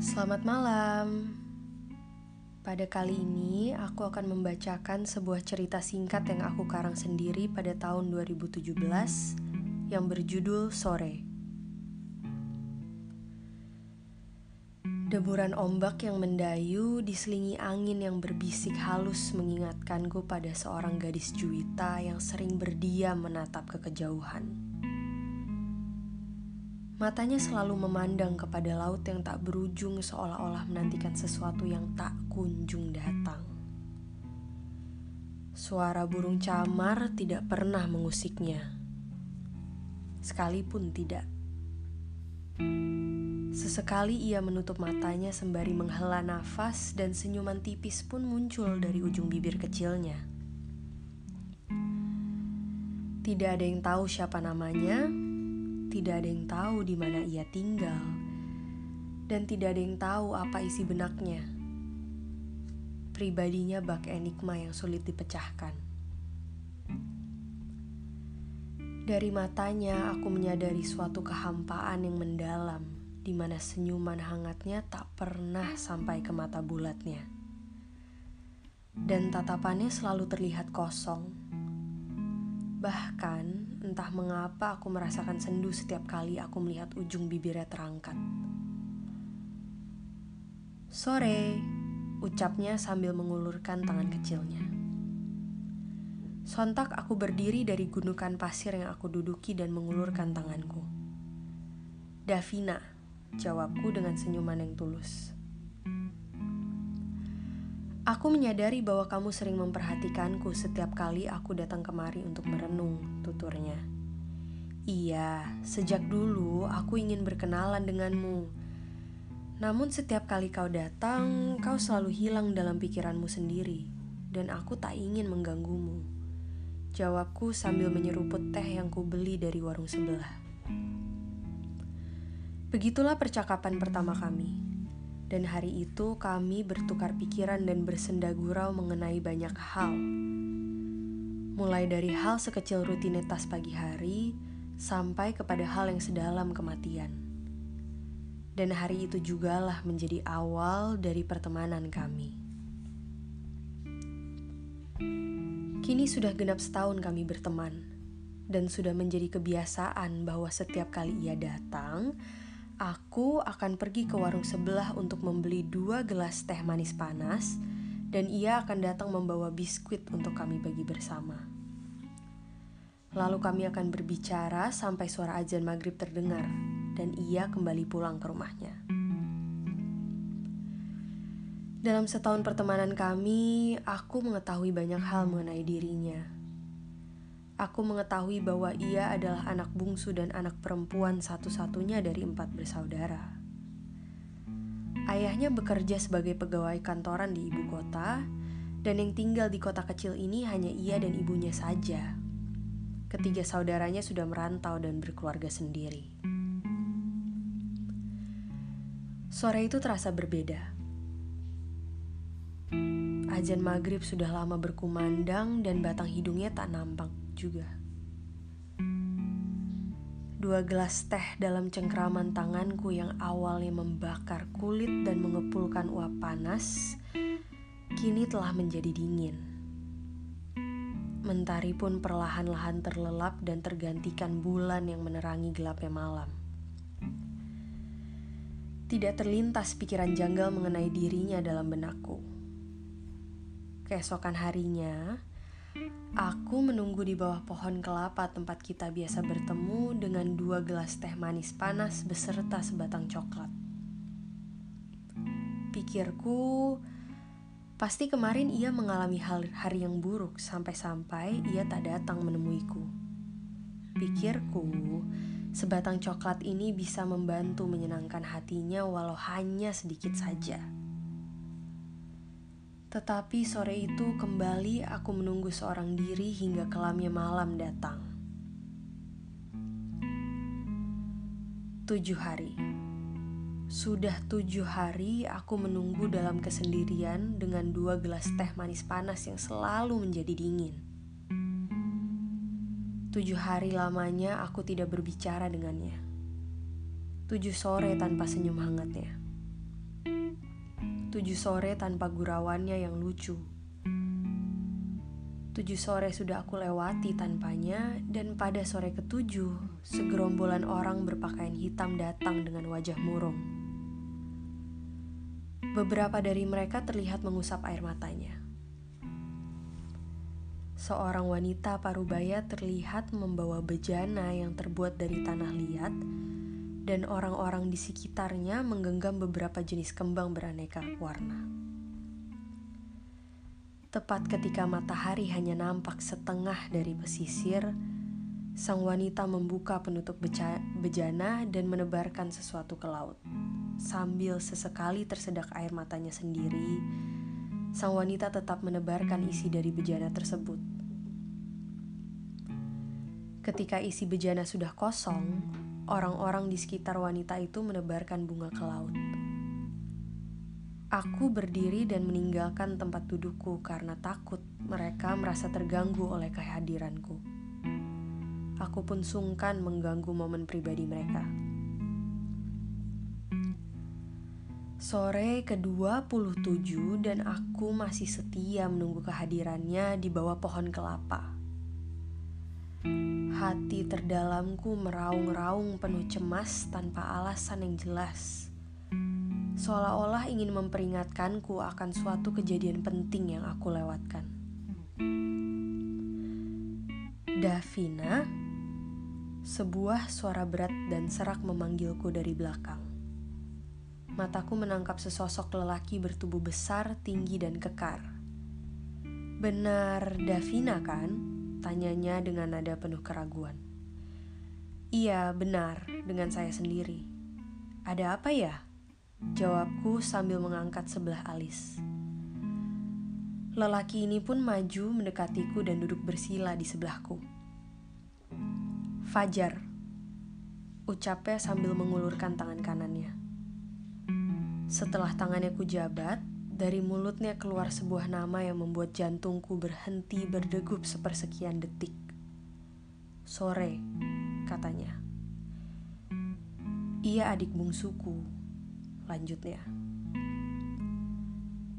Selamat malam. Pada kali ini aku akan membacakan sebuah cerita singkat yang aku karang sendiri pada tahun 2017 yang berjudul Sore. Deburan ombak yang mendayu diselingi angin yang berbisik halus mengingatkanku pada seorang gadis juwita yang sering berdiam menatap ke kejauhan. Matanya selalu memandang kepada laut yang tak berujung seolah-olah menantikan sesuatu yang tak kunjung datang. Suara burung camar tidak pernah mengusiknya. Sekalipun tidak. Sesekali ia menutup matanya sembari menghela nafas dan senyuman tipis pun muncul dari ujung bibir kecilnya. Tidak ada yang tahu siapa namanya, tidak ada yang tahu di mana ia tinggal, dan tidak ada yang tahu apa isi benaknya. Pribadinya bak enigma yang sulit dipecahkan. Dari matanya, aku menyadari suatu kehampaan yang mendalam, di mana senyuman hangatnya tak pernah sampai ke mata bulatnya, dan tatapannya selalu terlihat kosong Bahkan, entah mengapa aku merasakan sendu setiap kali aku melihat ujung bibirnya terangkat. Sore, ucapnya sambil mengulurkan tangan kecilnya. Sontak aku berdiri dari gundukan pasir yang aku duduki dan mengulurkan tanganku. Davina, jawabku dengan senyuman yang tulus. Aku menyadari bahwa kamu sering memperhatikanku setiap kali aku datang kemari untuk merenung, tuturnya. Iya, sejak dulu aku ingin berkenalan denganmu. Namun setiap kali kau datang, kau selalu hilang dalam pikiranmu sendiri, dan aku tak ingin mengganggumu. Jawabku sambil menyeruput teh yang kubeli dari warung sebelah. Begitulah percakapan pertama kami dan hari itu kami bertukar pikiran dan bersenda gurau mengenai banyak hal. Mulai dari hal sekecil rutinitas pagi hari sampai kepada hal yang sedalam kematian. Dan hari itu jugalah menjadi awal dari pertemanan kami. Kini sudah genap setahun kami berteman, dan sudah menjadi kebiasaan bahwa setiap kali ia datang, Aku akan pergi ke warung sebelah untuk membeli dua gelas teh manis panas, dan ia akan datang membawa biskuit untuk kami bagi bersama. Lalu kami akan berbicara sampai suara azan maghrib terdengar, dan ia kembali pulang ke rumahnya. Dalam setahun pertemanan kami, aku mengetahui banyak hal mengenai dirinya Aku mengetahui bahwa ia adalah anak bungsu dan anak perempuan satu-satunya dari empat bersaudara. Ayahnya bekerja sebagai pegawai kantoran di ibu kota, dan yang tinggal di kota kecil ini hanya ia dan ibunya saja. Ketiga saudaranya sudah merantau dan berkeluarga sendiri. Sore itu terasa berbeda. Ajan maghrib sudah lama berkumandang dan batang hidungnya tak nampak juga. Dua gelas teh dalam cengkraman tanganku yang awalnya membakar kulit dan mengepulkan uap panas, kini telah menjadi dingin. Mentari pun perlahan-lahan terlelap dan tergantikan bulan yang menerangi gelapnya malam. Tidak terlintas pikiran janggal mengenai dirinya dalam benakku. Keesokan harinya, Aku menunggu di bawah pohon kelapa tempat kita biasa bertemu dengan dua gelas teh manis panas beserta sebatang coklat. Pikirku, pasti kemarin ia mengalami hal hari yang buruk sampai-sampai ia tak datang menemuiku. Pikirku, sebatang coklat ini bisa membantu menyenangkan hatinya walau hanya sedikit saja. Tetapi sore itu kembali aku menunggu seorang diri hingga kelamnya malam datang. Tujuh hari. Sudah tujuh hari aku menunggu dalam kesendirian dengan dua gelas teh manis panas yang selalu menjadi dingin. Tujuh hari lamanya aku tidak berbicara dengannya. Tujuh sore tanpa senyum hangatnya. Tujuh sore tanpa gurauannya yang lucu. Tujuh sore sudah aku lewati tanpanya, dan pada sore ketujuh, segerombolan orang berpakaian hitam datang dengan wajah murung. Beberapa dari mereka terlihat mengusap air matanya. Seorang wanita parubaya terlihat membawa bejana yang terbuat dari tanah liat, dan orang-orang di sekitarnya menggenggam beberapa jenis kembang beraneka warna. Tepat ketika matahari hanya nampak setengah dari pesisir, sang wanita membuka penutup bejana dan menebarkan sesuatu ke laut. Sambil sesekali tersedak air matanya sendiri, sang wanita tetap menebarkan isi dari bejana tersebut. Ketika isi bejana sudah kosong, orang-orang di sekitar wanita itu menebarkan bunga ke laut. Aku berdiri dan meninggalkan tempat dudukku karena takut mereka merasa terganggu oleh kehadiranku. Aku pun sungkan mengganggu momen pribadi mereka. Sore ke-27 dan aku masih setia menunggu kehadirannya di bawah pohon kelapa. Hati terdalamku meraung-raung penuh cemas tanpa alasan yang jelas seolah-olah ingin memperingatkanku akan suatu kejadian penting yang aku lewatkan. Davina, sebuah suara berat dan serak memanggilku dari belakang. Mataku menangkap sesosok lelaki bertubuh besar, tinggi, dan kekar. Benar Davina kan? Tanyanya dengan nada penuh keraguan. Iya, benar, dengan saya sendiri. Ada apa ya? Jawabku sambil mengangkat sebelah alis. Lelaki ini pun maju mendekatiku dan duduk bersila di sebelahku. Fajar, ucapnya sambil mengulurkan tangan kanannya. Setelah tangannya ku jabat, dari mulutnya keluar sebuah nama yang membuat jantungku berhenti berdegup sepersekian detik. Sore, katanya. Ia adik bungsuku, lanjutnya.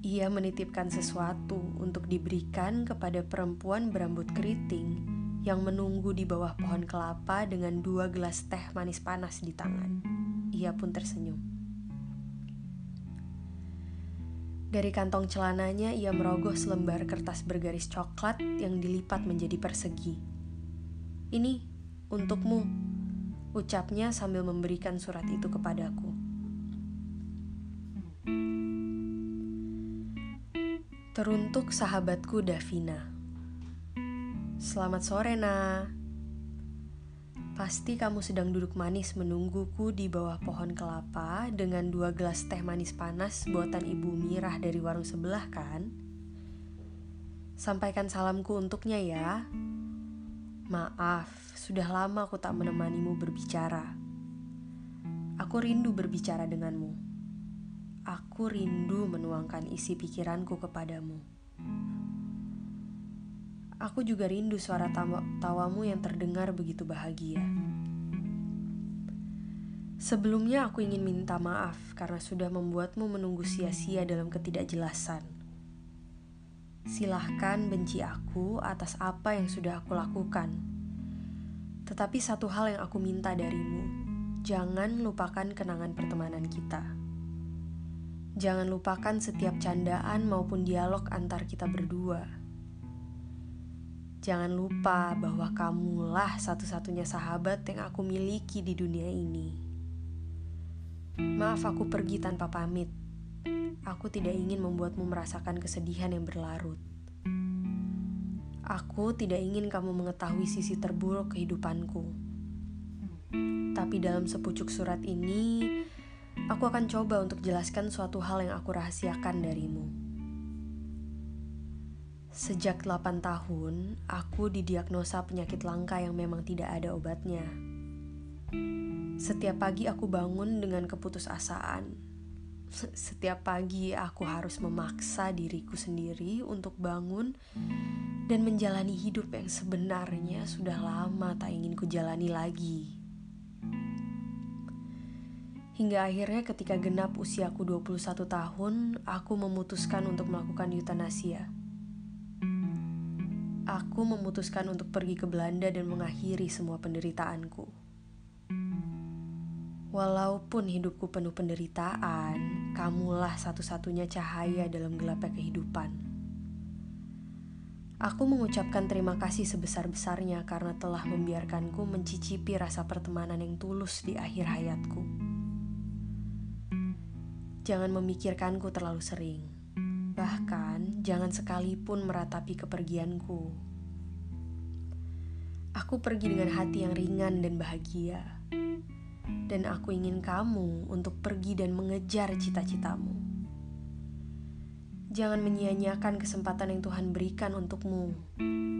Ia menitipkan sesuatu untuk diberikan kepada perempuan berambut keriting yang menunggu di bawah pohon kelapa dengan dua gelas teh manis panas di tangan. Ia pun tersenyum. Dari kantong celananya, ia merogoh selembar kertas bergaris coklat yang dilipat menjadi persegi. Ini untukmu, ucapnya sambil memberikan surat itu kepadaku. Teruntuk sahabatku Davina. Selamat sore, Na. Pasti kamu sedang duduk manis menungguku di bawah pohon kelapa dengan dua gelas teh manis panas buatan Ibu Mirah dari warung sebelah, kan? Sampaikan salamku untuknya ya. Maaf, sudah lama aku tak menemanimu berbicara. Aku rindu berbicara denganmu. Aku rindu menuangkan isi pikiranku kepadamu. Aku juga rindu suara tawa tawamu yang terdengar begitu bahagia. Sebelumnya aku ingin minta maaf karena sudah membuatmu menunggu sia-sia dalam ketidakjelasan. Silahkan benci aku atas apa yang sudah aku lakukan. Tetapi satu hal yang aku minta darimu, jangan lupakan kenangan pertemanan kita. Jangan lupakan setiap candaan maupun dialog antar kita berdua. Jangan lupa bahwa kamulah satu-satunya sahabat yang aku miliki di dunia ini. Maaf aku pergi tanpa pamit. Aku tidak ingin membuatmu merasakan kesedihan yang berlarut. Aku tidak ingin kamu mengetahui sisi terburuk kehidupanku. Tapi dalam sepucuk surat ini, Aku akan coba untuk jelaskan suatu hal yang aku rahasiakan darimu. Sejak 8 tahun, aku didiagnosa penyakit langka yang memang tidak ada obatnya. Setiap pagi aku bangun dengan keputusasaan. Setiap pagi aku harus memaksa diriku sendiri untuk bangun dan menjalani hidup yang sebenarnya sudah lama tak ingin kujalani lagi. Hingga akhirnya ketika genap usiaku 21 tahun, aku memutuskan untuk melakukan eutanasia. Aku memutuskan untuk pergi ke Belanda dan mengakhiri semua penderitaanku. Walaupun hidupku penuh penderitaan, kamulah satu-satunya cahaya dalam gelapnya kehidupan. Aku mengucapkan terima kasih sebesar-besarnya karena telah membiarkanku mencicipi rasa pertemanan yang tulus di akhir hayatku. Jangan memikirkanku terlalu sering. Bahkan, jangan sekalipun meratapi kepergianku. Aku pergi dengan hati yang ringan dan bahagia. Dan aku ingin kamu untuk pergi dan mengejar cita-citamu. Jangan menyia-nyiakan kesempatan yang Tuhan berikan untukmu.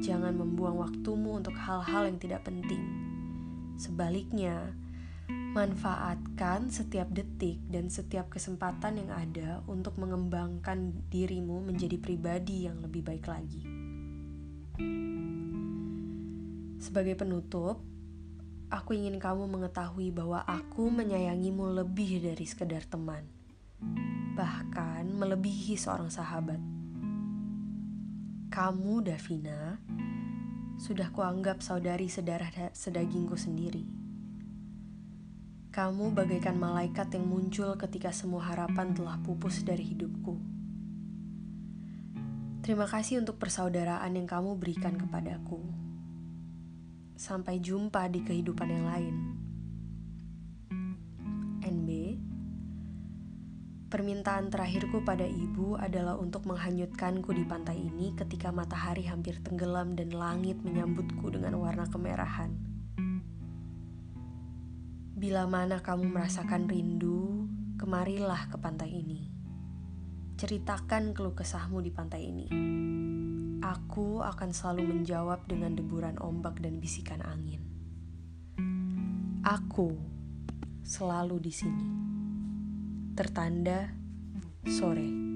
Jangan membuang waktumu untuk hal-hal yang tidak penting. Sebaliknya, Manfaatkan setiap detik dan setiap kesempatan yang ada untuk mengembangkan dirimu menjadi pribadi yang lebih baik lagi. Sebagai penutup, aku ingin kamu mengetahui bahwa aku menyayangimu lebih dari sekedar teman, bahkan melebihi seorang sahabat. Kamu, Davina, sudah kuanggap saudari sedarah sedagingku sendiri. Kamu bagaikan malaikat yang muncul ketika semua harapan telah pupus dari hidupku. Terima kasih untuk persaudaraan yang kamu berikan kepadaku. Sampai jumpa di kehidupan yang lain. NB Permintaan terakhirku pada ibu adalah untuk menghanyutkanku di pantai ini ketika matahari hampir tenggelam dan langit menyambutku dengan warna kemerahan. Bila mana kamu merasakan rindu, kemarilah ke pantai ini. Ceritakan keluh kesahmu di pantai ini. Aku akan selalu menjawab dengan deburan ombak dan bisikan angin. Aku selalu di sini. Tertanda sore.